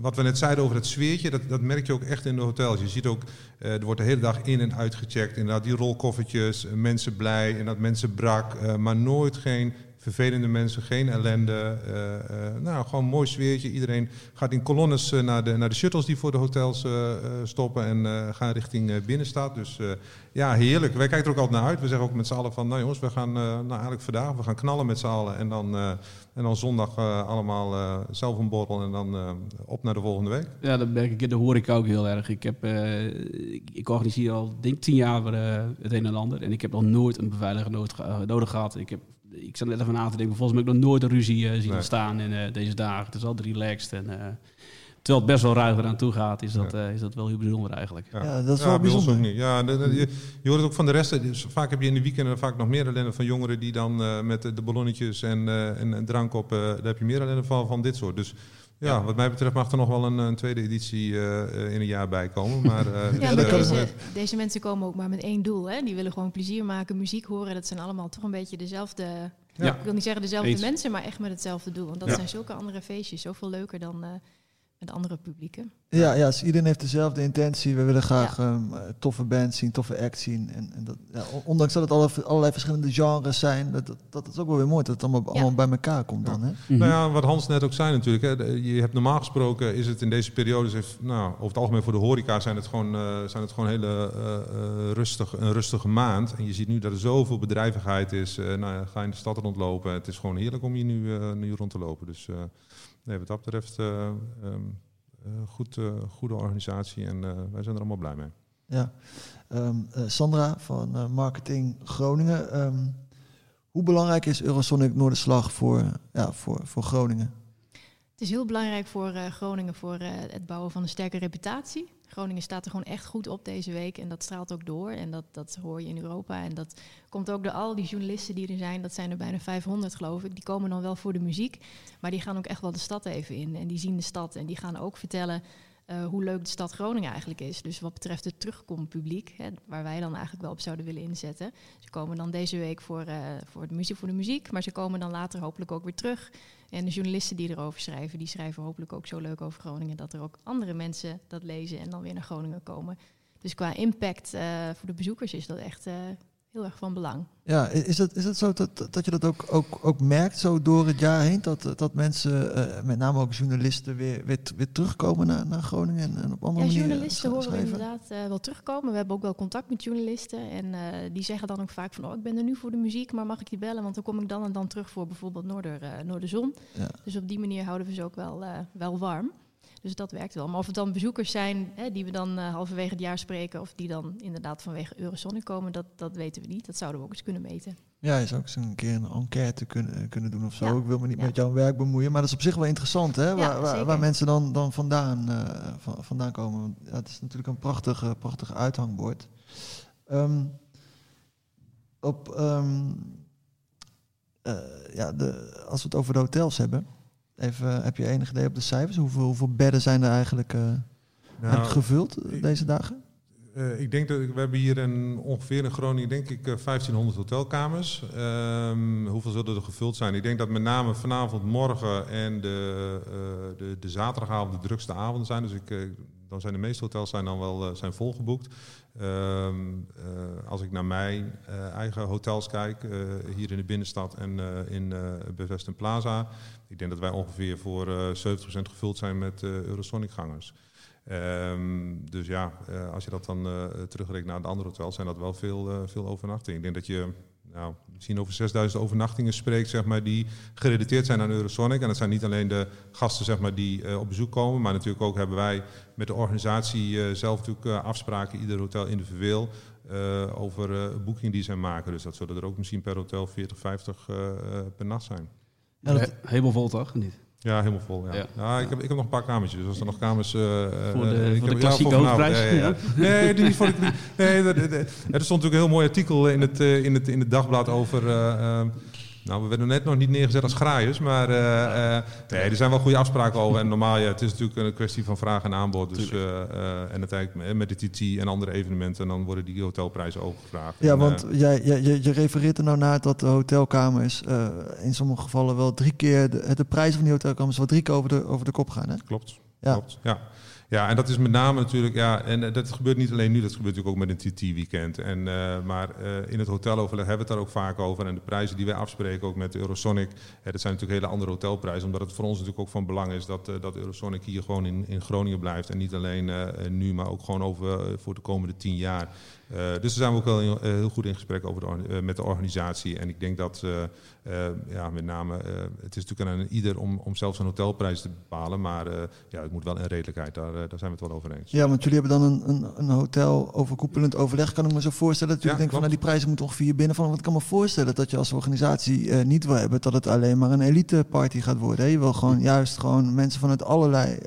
wat we net zeiden over het sfeertje, dat, dat merk je ook echt in de hotels. Je ziet ook, eh, er wordt de hele dag in en uitgecheckt. Inderdaad, die rolkoffertjes, eh, mensen blij en dat mensen brak. eh, maar nooit geen vervelende mensen, geen ellende. eh, eh, nou, gewoon een mooi sfeertje. Iedereen gaat in kolonnes eh, naar, de, naar de shuttles die voor de hotels stoppen en gaan richting binnenstad. Dus ja, heerlijk. Wij kijken er ook altijd naar uit. We zeggen ook met z'n allen van, nou jongens, we gaan nou eigenlijk vandaag, we gaan knallen met z'n allen. En dan, en dan zondag allemaal zelf een borrel en dan op naar de volgende week. Ja, dat merk ik in de horeca ook heel erg. Ik, heb, ik, ik organiseer al denk tien jaar het een en ander. En ik heb nog nooit een beveiliger nodig gehad. Ik, heb, ik zat net even na te denken, volgens mij heb ik nog nooit een ruzie eh, zien Nee. ontstaan in eh, deze dagen. Het is altijd relaxed. En, eh, terwijl het best wel ruiger aan toe gaat, is dat, eh, is dat wel heel bijzonder eigenlijk. Ja, dat is wel bijzonder. ook niet. Ja, de- de- je, je hoort het ook van de rest. Dus vaak heb je in de weekenden vaak nog meer ellende van jongeren die dan eh, met de, ballonnetjes en, eh, en, en drank op, eh, daar heb je meer ellende van, van dit soort. Dus ja, wat mij betreft mag er nog wel een, een tweede editie eh, eh, in een jaar bij komen. Maar, eh, dus, Ja, eh, maar kan deze, deze mensen komen ook maar met één doel. Hè? Die willen gewoon plezier maken, muziek horen. Dat zijn allemaal toch een beetje dezelfde... Ja. Ik wil niet zeggen dezelfde Eens. mensen, maar echt met hetzelfde doel. Want dat Ja. zijn zulke andere feestjes. Zoveel leuker dan eh, met andere publieken. Ja, ja dus iedereen heeft dezelfde intentie. We willen graag ehm, toffe bands zien, toffe acts zien. En, en dat, ja, ondanks dat het alle, allerlei verschillende genres zijn, dat, dat, dat is ook wel weer mooi dat het allemaal, allemaal bij elkaar komt dan. Hè? Nou ja, wat Hans net ook zei natuurlijk. Hè, je hebt normaal gesproken is het in deze periode, nou, over het algemeen voor de horeca zijn het gewoon, uh, zijn het gewoon hele uh, rustig, een rustige maand. En je ziet nu dat er zoveel bedrijvigheid is. nou ja, ga in de stad rondlopen. Het is gewoon heerlijk om hier nu, nu rond te lopen. Dus nee, wat dat betreft um, goed, goede organisatie en wij zijn er allemaal blij mee. Ja, um, Sandra van Marketing Groningen. Um, hoe belangrijk is Eurosonic Noorderslag voor, ja, voor, voor Groningen? Het is heel belangrijk voor uh, Groningen voor uh, het bouwen van een sterke reputatie. Groningen staat er gewoon echt goed op deze week en dat straalt ook door. En dat, dat hoor je in Europa. En dat komt ook door al die journalisten die er zijn. Dat zijn er bijna 500 geloof ik. Die komen dan wel voor de muziek. Maar die gaan ook echt wel de stad even in. En die zien de stad en die gaan ook vertellen uh, hoe leuk de stad Groningen eigenlijk is. Dus wat betreft het terugkompubliek, hè, waar wij dan eigenlijk wel op zouden willen inzetten. Ze komen dan deze week voor, uh, voor, de muziek, voor de muziek, maar ze komen dan later hopelijk ook weer terug. En de journalisten die erover schrijven, die schrijven hopelijk ook zo leuk over Groningen dat er ook andere mensen dat lezen en dan weer naar Groningen komen. Dus qua impact uh, voor de bezoekers is dat echt heel erg van belang. Ja, is het, is het zo dat, dat je dat ook, ook, ook merkt zo door het jaar heen? Dat, dat mensen, uh, met name ook journalisten, weer, weer, weer terugkomen naar, naar Groningen en, op andere ja, journalisten horen we inderdaad uh, wel terugkomen. We hebben ook wel contact met journalisten. En uh, die zeggen dan ook vaak van, oh, ik ben er nu voor de muziek, maar mag ik je bellen? Want dan kom ik dan en dan terug voor bijvoorbeeld Noorder, Noorderzon. Ja. Dus op die manier houden we ze ook wel, wel warm. Dus dat werkt wel. Maar of het dan bezoekers zijn hè, die we dan uh, halverwege het jaar spreken, of die dan inderdaad vanwege Eurosonic komen, dat, dat weten we niet. Dat zouden we ook eens kunnen meten. Ja, je zou ook eens een keer een enquête kunnen, kunnen doen of zo. Ja. Ik wil me niet ja. met jouw werk bemoeien, maar dat is op zich wel interessant, hè? Waar, waar, waar, mensen dan, dan vandaan, uh, van, vandaan komen. Het is natuurlijk een prachtig, prachtig uithangbord. Um, op, um, uh, ja, de, als we het over de hotels hebben. Even, heb je enig idee op de cijfers? Hoeveel, hoeveel bedden zijn er eigenlijk, uh, nou, gevuld ik, deze dagen? Uh, ik denk dat we hebben hier in, ongeveer in Groningen denk ik 1500 hotelkamers. Um, hoeveel zullen er gevuld zijn? Ik denk dat met name vanavond, morgen en de, uh, de, de zaterdagavond de drukste avonden zijn. Dus ik, dan zijn de meeste hotels zijn dan wel zijn volgeboekt. Um, uh, als ik naar mijn uh, eigen hotels kijk, uh, hier in de binnenstad en in Bevest Plaza, ik denk dat wij ongeveer voor 70% gevuld zijn met Eurosonic-gangers. Um, dus ja, als je dat dan terugrekent naar de andere hotels, zijn dat wel veel, veel overnachtingen. Ik denk dat je nou, misschien over 6000 overnachtingen spreekt, zeg maar, die gerelateerd zijn aan Eurosonic. En dat zijn niet alleen de gasten zeg maar, die uh, op bezoek komen, maar natuurlijk ook hebben wij met de organisatie uh, zelf natuurlijk uh, afspraken, ieder hotel individueel, over boekingen die zij maken. Dus dat zullen er ook misschien per hotel 40, 50 per nacht zijn. Ja, dat... Helemaal vol toch? Niet? Ja, helemaal vol. Ja. ja. ja ik, heb, ik heb nog een paar kamertjes. Dus als er nog kamers. Uh, voor de, uh, voor de klassieke hoofdprijs. Ja, ja, nee, die vond ik niet. Nee, er stond natuurlijk een heel mooi artikel in het, uh, in het, in het dagblad over. Nou, we werden net nog niet neergezet als graaiers, maar uh, uh, nee, er zijn wel goede afspraken over. En normaal, ja, het is natuurlijk een kwestie van vraag en aanbod. Dus, uh, en uiteindelijk met de TT en andere evenementen, dan worden die hotelprijzen ook gevraagd. Ja, en, want jij, je, je refereert er nou naar dat de hotelkamers in sommige gevallen wel drie keer, de, de prijzen van die hotelkamers wel drie keer over de, over de kop gaan. Hè? Klopt, ja. klopt. Ja. Ja, en dat is met name natuurlijk, ja, en dat gebeurt niet alleen nu, dat gebeurt natuurlijk ook met een TT-weekend. En, uh, maar uh, in het hoteloverleg hebben we het daar ook vaak over. En de prijzen die wij afspreken, ook met Eurosonic, hè, dat zijn natuurlijk hele andere hotelprijzen. Omdat het voor ons natuurlijk ook van belang is dat, dat Eurosonic hier gewoon in, in Groningen blijft. En niet alleen nu, maar ook gewoon over voor de komende tien jaar. Uh, dus daar zijn we ook wel heel, heel goed in gesprek over de, uh, met de organisatie. En ik denk dat, uh, ja, met name, het is natuurlijk aan ieder om, om zelf zijn hotelprijs te bepalen. Maar ja, het moet wel in redelijkheid, daar, daar zijn we het wel over eens. Ja, want jullie hebben dan een, een, een hotel overkoepelend overleg. Kan ik me zo voorstellen dat jullie ja, denken van nou, die prijzen moeten ongeveer binnenvallen. Want ik kan me voorstellen dat je als organisatie niet wil hebben dat het alleen maar een elite party gaat worden. Hè? Je wil gewoon juist gewoon mensen vanuit allerlei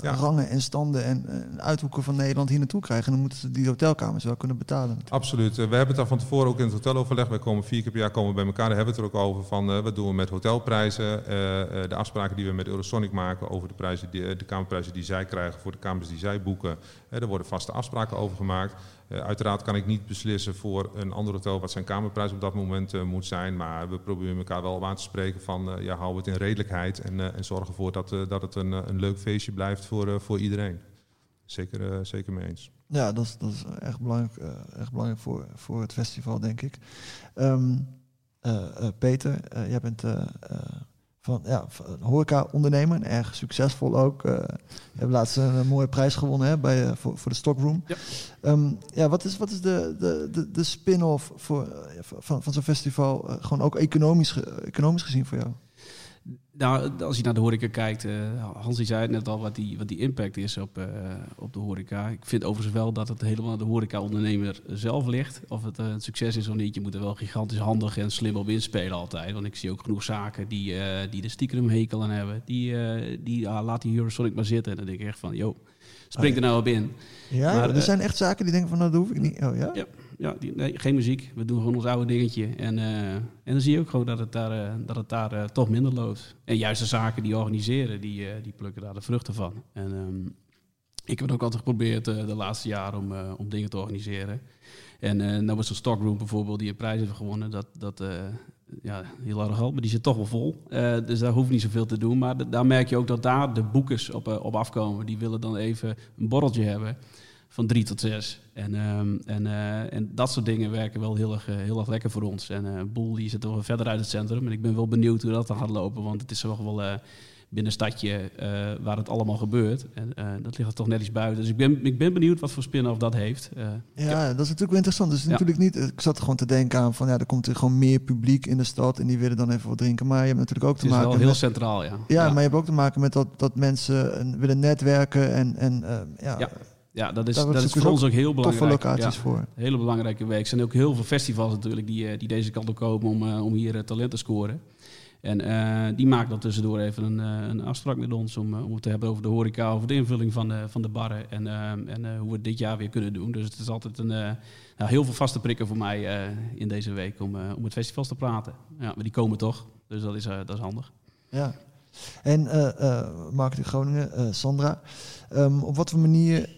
ja. rangen en standen en uithoeken van Nederland hier naartoe krijgen. En dan moeten ze die hotelkamers wel kunnen betalen. Absoluut. we hebben het daar van tevoren ook in het hoteloverleg. Wij komen vier keer per jaar komen bij elkaar. Daar hebben we het er ook over van uh, wat doen we met hotelprijzen. Uh, de afspraken die we met Eurosonic maken over de, prijzen die, de kamerprijzen die zij krijgen voor de kamers die zij boeken. Uh, er worden vaste afspraken over gemaakt. Uh, uiteraard kan ik niet beslissen voor een ander hotel wat zijn kamerprijs op dat moment uh, moet zijn. Maar we proberen elkaar wel aan te spreken van ja, hou het in redelijkheid. En, en zorg ervoor dat, dat het een, een leuk feestje blijft voor, voor iedereen. Zeker, zeker mee eens. Ja, dat is, dat is echt belangrijk, echt belangrijk voor, voor het festival, denk ik. Um, Peter, jij bent van ja, horeca-ondernemer, erg succesvol ook. Je hebt laatst een, mooie prijs gewonnen hè, bij, voor, voor de Stockroom. Ja, um, ja wat is, wat is de, de, de, de spin-off voor, van, van zo'n festival, gewoon ook economisch, economisch gezien voor jou? Nou, als je naar de horeca kijkt, uh, Hansi zei het net al wat die, wat die impact is op, uh, op de horeca. Ik vind overigens wel dat het helemaal aan de horeca-ondernemer zelf ligt. Of het uh, een succes is of niet, je moet er wel gigantisch handig en slim op inspelen altijd. Want ik zie ook genoeg zaken die, die de stiekem hekel aan hebben. Die, die ah, laat die Eurosonic maar zitten. En dan denk ik echt van, joh, spring er nou op in. Ja, maar, er zijn echt zaken die denken van, nou dat hoef ik niet. Oh ja? ja ja, die, nee, geen muziek. We doen gewoon ons oude dingetje. En, uh, en dan zie je ook gewoon dat het daar, uh, dat het daar uh, toch minder loopt. En juist de zaken die organiseren, die, die plukken daar de vruchten van. En um, ik heb het ook altijd geprobeerd de laatste jaren om, om dingen te organiseren. En nou was zo'n Stockroom bijvoorbeeld, die een prijs heeft gewonnen. Dat, dat ja, heel erg maar die zit toch wel vol. dus daar hoeft niet zoveel te doen. Maar daar merk je ook dat daar de boekers op, op afkomen. Die willen dan even een borreltje hebben van drie tot zes. En, um, en, uh, en dat soort dingen werken wel heel erg, uh, heel erg lekker voor ons. En uh, Boel die zit wel verder uit het centrum. En ik ben wel benieuwd hoe dat dan gaat lopen. Want het is toch wel binnen een stadje waar het allemaal gebeurt. En dat ligt er toch net iets buiten. Dus ik ben, ik ben benieuwd wat voor spin-off dat heeft. ja, ja, dat is natuurlijk wel interessant. Dus ja. natuurlijk niet, ik zat gewoon te denken aan van ja, er komt er gewoon meer publiek in de stad en die willen dan even wat drinken. Maar je hebt natuurlijk ook te maken. Het is wel heel centraal, ja. ja. maar je hebt ook te maken met dat, dat mensen willen netwerken en, en ja ja, dat is, dat is voor ons ook heel belangrijk. locaties voor. Hele belangrijke week. Er zijn ook heel veel festivals natuurlijk die, eh, die deze kant op komen om, uh, om hier uh, talent te scoren. En uh, die maken dan tussendoor even een, een afspraak met ons om, om het te hebben over de horeca, over de invulling van de, van de barren en, en hoe we het dit jaar weer kunnen doen. Dus het is altijd een, nou, heel veel vaste prikken voor mij in deze week om, om het festivals te praten. Ja, maar die komen toch, dus dat is, dat is handig. Ja, en uh, Marketing Groningen, Sandra, um, op wat voor manier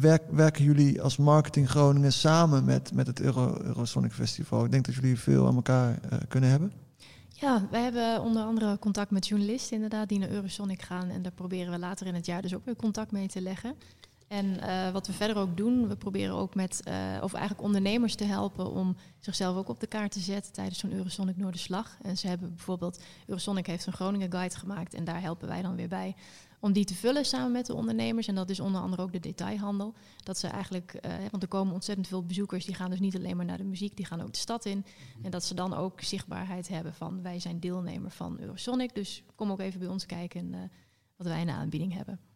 werk, werken jullie als Marketing Groningen samen met, met het Euro, Eurosonic Festival? Ik denk dat jullie veel aan elkaar kunnen hebben. Ja, wij hebben onder andere contact met journalisten inderdaad die naar Eurosonic gaan. En daar proberen we later in het jaar dus ook weer contact mee te leggen. En uh, wat we verder ook doen, we proberen ook met, uh, of eigenlijk ondernemers te helpen om zichzelf ook op de kaart te zetten tijdens zo'n Eurosonic Noorderslag. En ze hebben bijvoorbeeld, Eurosonic heeft een Groningen Guide gemaakt en daar helpen wij dan weer bij om die te vullen samen met de ondernemers. En dat is onder andere ook de detailhandel. Dat ze eigenlijk, uh, want er komen ontzettend veel bezoekers, die gaan dus niet alleen maar naar de muziek, die gaan ook de stad in. En dat ze dan ook zichtbaarheid hebben van wij zijn deelnemer van Eurosonic, dus kom ook even bij ons kijken wat wij in de aanbieding hebben.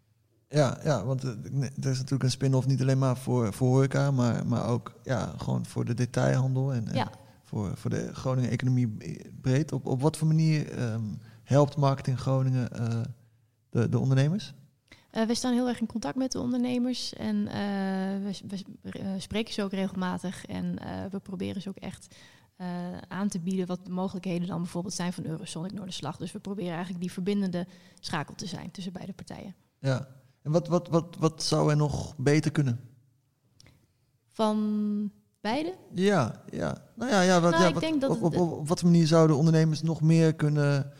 Ja, ja, want er is natuurlijk een spin-off niet alleen maar voor, voor horeca, maar, maar ook ja, gewoon voor de detailhandel en, en voor, voor de Groningen economie breed. Op, op wat voor manier um, helpt Marketing Groningen uh, de, de ondernemers? Uh, we staan heel erg in contact met de ondernemers en uh, we, we spreken ze ook regelmatig en we proberen ze ook echt aan te bieden wat de mogelijkheden dan bijvoorbeeld zijn van Eurosonic Noorderslag. Dus we proberen eigenlijk die verbindende schakel te zijn tussen beide partijen. Ja, en wat, wat, wat, wat zou er nog beter kunnen? Van beide? Ja, ja. Nou ja, ja, wat, nou, ja wat, op, op, op, op, wat manier zouden ondernemers nog meer kunnen,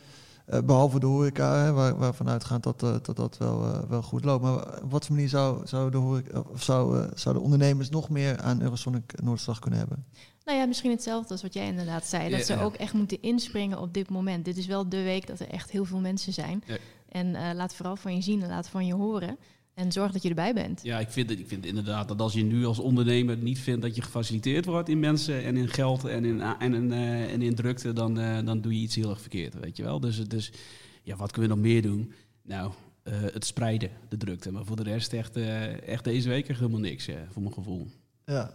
uh, behalve de horeca, hè, waar, waarvan uitgaat dat, uh, dat dat wel, uh, wel goed loopt. Maar op wat manier zou, zou, de, horeca, of zou, zouden ondernemers nog meer aan Eurosonic Noordslag kunnen hebben? Nou ja, misschien hetzelfde als wat jij inderdaad zei. Dat ze ook echt moeten inspringen op dit moment. Dit is wel de week dat er echt heel veel mensen zijn. En uh, laat vooral van je zien en laat van je horen. En zorg dat je erbij bent. Ja, ik vind, ik vind inderdaad dat als je nu als ondernemer niet vindt dat je gefaciliteerd wordt in mensen en in geld en in, en in, uh, en in drukte, dan, uh, dan doe je iets heel erg verkeerd, weet je wel. Dus, dus ja, wat kunnen we nog meer doen? Nou, uh, het spreiden, de drukte. Maar voor de rest echt, echt deze week echt helemaal niks, voor mijn gevoel. Ja,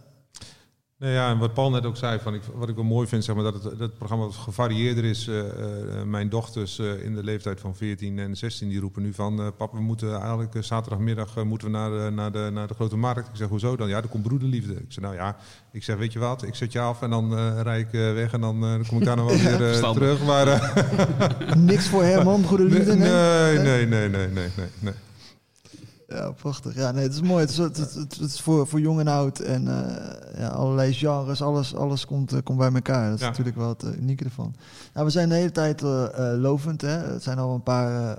nou ja, en wat Paul net ook zei, van ik, wat ik wel mooi vind, zeg maar, dat het, dat het programma wat gevarieerder is. Uh, uh, mijn dochters uh, in de leeftijd van 14 en 16, die roepen nu van... papa, we moeten eigenlijk zaterdagmiddag moeten we naar, naar, de, naar de grote markt. Ik zeg, hoezo dan? Ja, er komt broederliefde. Ik zeg, nou ja, ik zeg, weet je wat, ik zet je af en dan rij ik weg en dan, dan kom ik daar nog wel weer terug. Maar, Niks voor Herman, broederliefde? Nee, nee, nee, nee, nee, nee. nee, nee. Ja, prachtig. Ja, nee, het is mooi. Het is, het, het, het is voor, voor jong en oud en eh, ja, allerlei genres, alles, alles komt, eh, komt bij elkaar. Dat is Ja. natuurlijk wel het eh, unieke ervan. Nou, we zijn de hele tijd lovend. Hè? Er zijn al een paar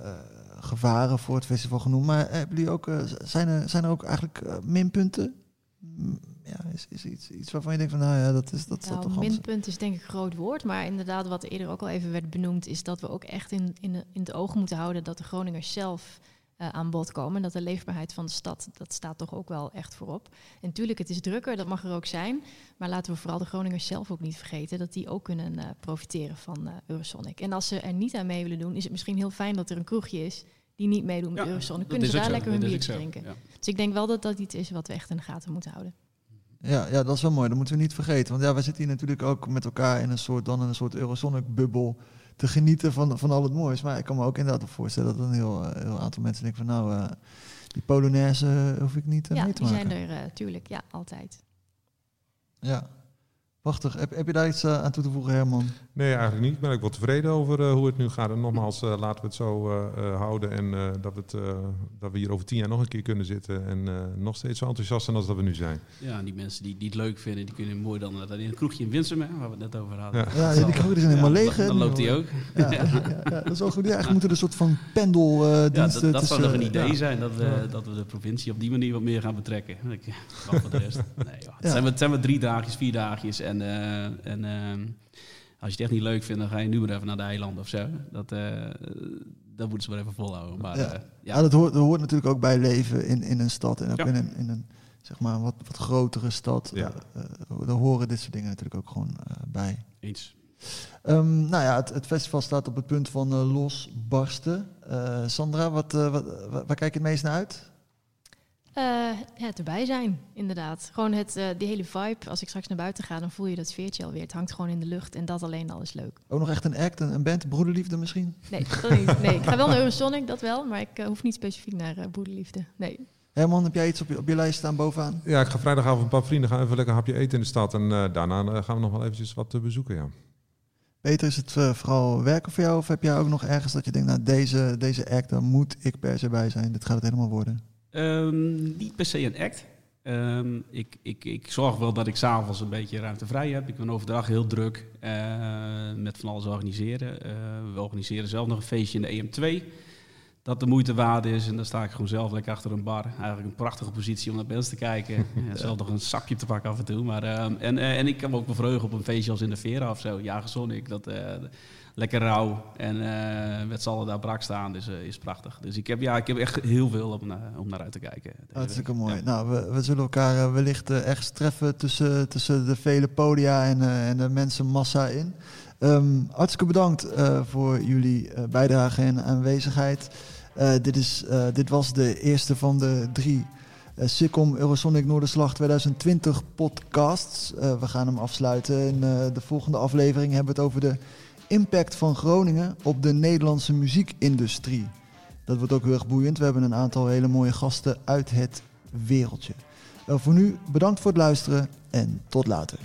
gevaren voor het festival genoemd. Maar hebben jullie ook, zijn, er, zijn er ook eigenlijk minpunten? Mm, Ja, is, is iets, iets waarvan je denkt van, nou ja, dat is dat, Nou, toch minpunt is denk ik een groot woord, maar inderdaad wat eerder ook al even werd benoemd, is dat we ook echt in, in, in het oog moeten houden dat de Groningers zelf eh, aan bod komen. En dat de leefbaarheid van de stad, dat staat toch ook wel echt voorop. En natuurlijk, het is drukker, dat mag er ook zijn. Maar laten we vooral de Groningers zelf ook niet vergeten dat die ook kunnen eh, profiteren van eh, Eurosonic. En als ze er niet aan mee willen doen, is het misschien heel fijn dat er een kroegje is die niet meedoet met Ja, Eurosonic. Kunnen ze daar zo, lekker hun biertje drinken. ja. Dus ik denk wel dat dat iets is wat we echt in de gaten moeten houden. Ja, ja, dat is wel mooi. Dat moeten we niet vergeten. Want ja, we zitten hier natuurlijk ook met elkaar in een soort, dan in een soort Eurosonic-bubbel te genieten van, van al het moois. Maar ik kan me ook inderdaad voorstellen dat een heel, eh, heel aantal mensen denken van nou, eh, die Polonaise hoef ik niet eh, ja, mee te die maken. zijn er uh, tuurlijk, ja, altijd. Ja, prachtig. Heb, heb je daar iets uh, aan toe te voegen, Herman? Nee, eigenlijk niet. Ik ben ook wel tevreden over uh, hoe het nu gaat. En nogmaals, uh, laten we het zo uh, houden. En dat, het, dat we hier over tien jaar nog een keer kunnen zitten. En nog steeds zo enthousiast zijn als dat we nu zijn. Ja, die mensen die, die het leuk vinden, die kunnen mooi dan in een kroegje in Winsum, hè, waar we het net over hadden. Ja, ja die kroegen zijn helemaal leeg. Dan, dan loopt die ook. Ja, ja, ja, dat is wel goed. Ja, eigenlijk moeten er een soort van pendeldiensten... ja, dat, dat zou nog een eh, idee zijn, dat we, dat we de provincie op die manier wat meer gaan betrekken. Wacht voor de rest. Nee, joh. Het, zijn maar, het zijn maar drie dagjes, vier dagjes. En, uh, en uh, als je het echt niet leuk vindt, dan ga je nu maar even naar de eilanden of zo. Dat, uh, dat moeten ze maar even volhouden. Maar, ja. ja, dat, hoort, dat hoort natuurlijk ook bij leven in, in een stad. En ook ja. in een, in een zeg maar, wat, wat grotere stad. Ja. Uh, daar horen dit soort dingen natuurlijk ook gewoon uh, bij. Eens. Um, nou ja, het, het, festival staat op het punt van uh, losbarsten. Sandra, wat, wat, waar kijk je het meest naar uit? Uh, ja, het erbij zijn, inderdaad. Gewoon het, uh, die hele vibe. Als ik straks naar buiten ga, dan voel je dat sfeertje alweer. Het hangt gewoon in de lucht en dat alleen al is leuk. Ook nog echt een act, een, een band, Broederliefde misschien? Nee, dat niet. Nee, ik ga wel naar Eurosonic, dat wel. Maar ik uh, hoef niet specifiek naar Broederliefde. Nee. Herman, heb jij iets op je, op je lijst staan bovenaan? Ja, ik ga vrijdagavond een paar vrienden gaan even lekker een hapje eten in de stad. En daarna gaan we nog wel eventjes wat bezoeken, ja. Peter, is het vooral werken voor jou? Of heb jij ook nog ergens dat je denkt, nou deze, deze act, daar moet ik per se bij zijn. Dit gaat het helemaal worden. Um, niet per se een act. Um, ik, ik, ik zorg wel dat ik s'avonds een beetje ruimte vrij heb. Ik ben overdag heel druk uh, met van alles organiseren. Uh, we organiseren zelf nog een feestje in de EM2. Dat de moeite waard is. En dan sta ik gewoon zelf lekker achter een bar. Eigenlijk een prachtige positie om naar mensen te kijken. ja, zelf nog een zakje te pakken af en toe. Maar, uh, en, en ik kan me ook bevreugen op een feestje als in de Vera of zo. Ja, Sonic. Dat, lekker rauw en uh, met z'n allen daar brak staan, dus uh, is prachtig. Dus ik heb, ja, ik heb echt heel veel om, uh, om naar uit te kijken. Hartstikke mooi. Ja. Nou, we, we zullen elkaar eh, wellicht ergens treffen tussen, tussen de vele podia en, en de mensenmassa in. Um, hartstikke bedankt voor jullie bijdrage en aanwezigheid. dit, is, dit was de eerste van de drie uh, Sikkom Eurosonic Noorderslag 2020 podcasts. Uh, we gaan hem afsluiten. In uh, de volgende aflevering hebben we het over de impact van Groningen op de Nederlandse muziekindustrie. Dat wordt ook heel erg boeiend. We hebben een aantal hele mooie gasten uit het wereldje. Uh, voor nu bedankt voor het luisteren en tot later.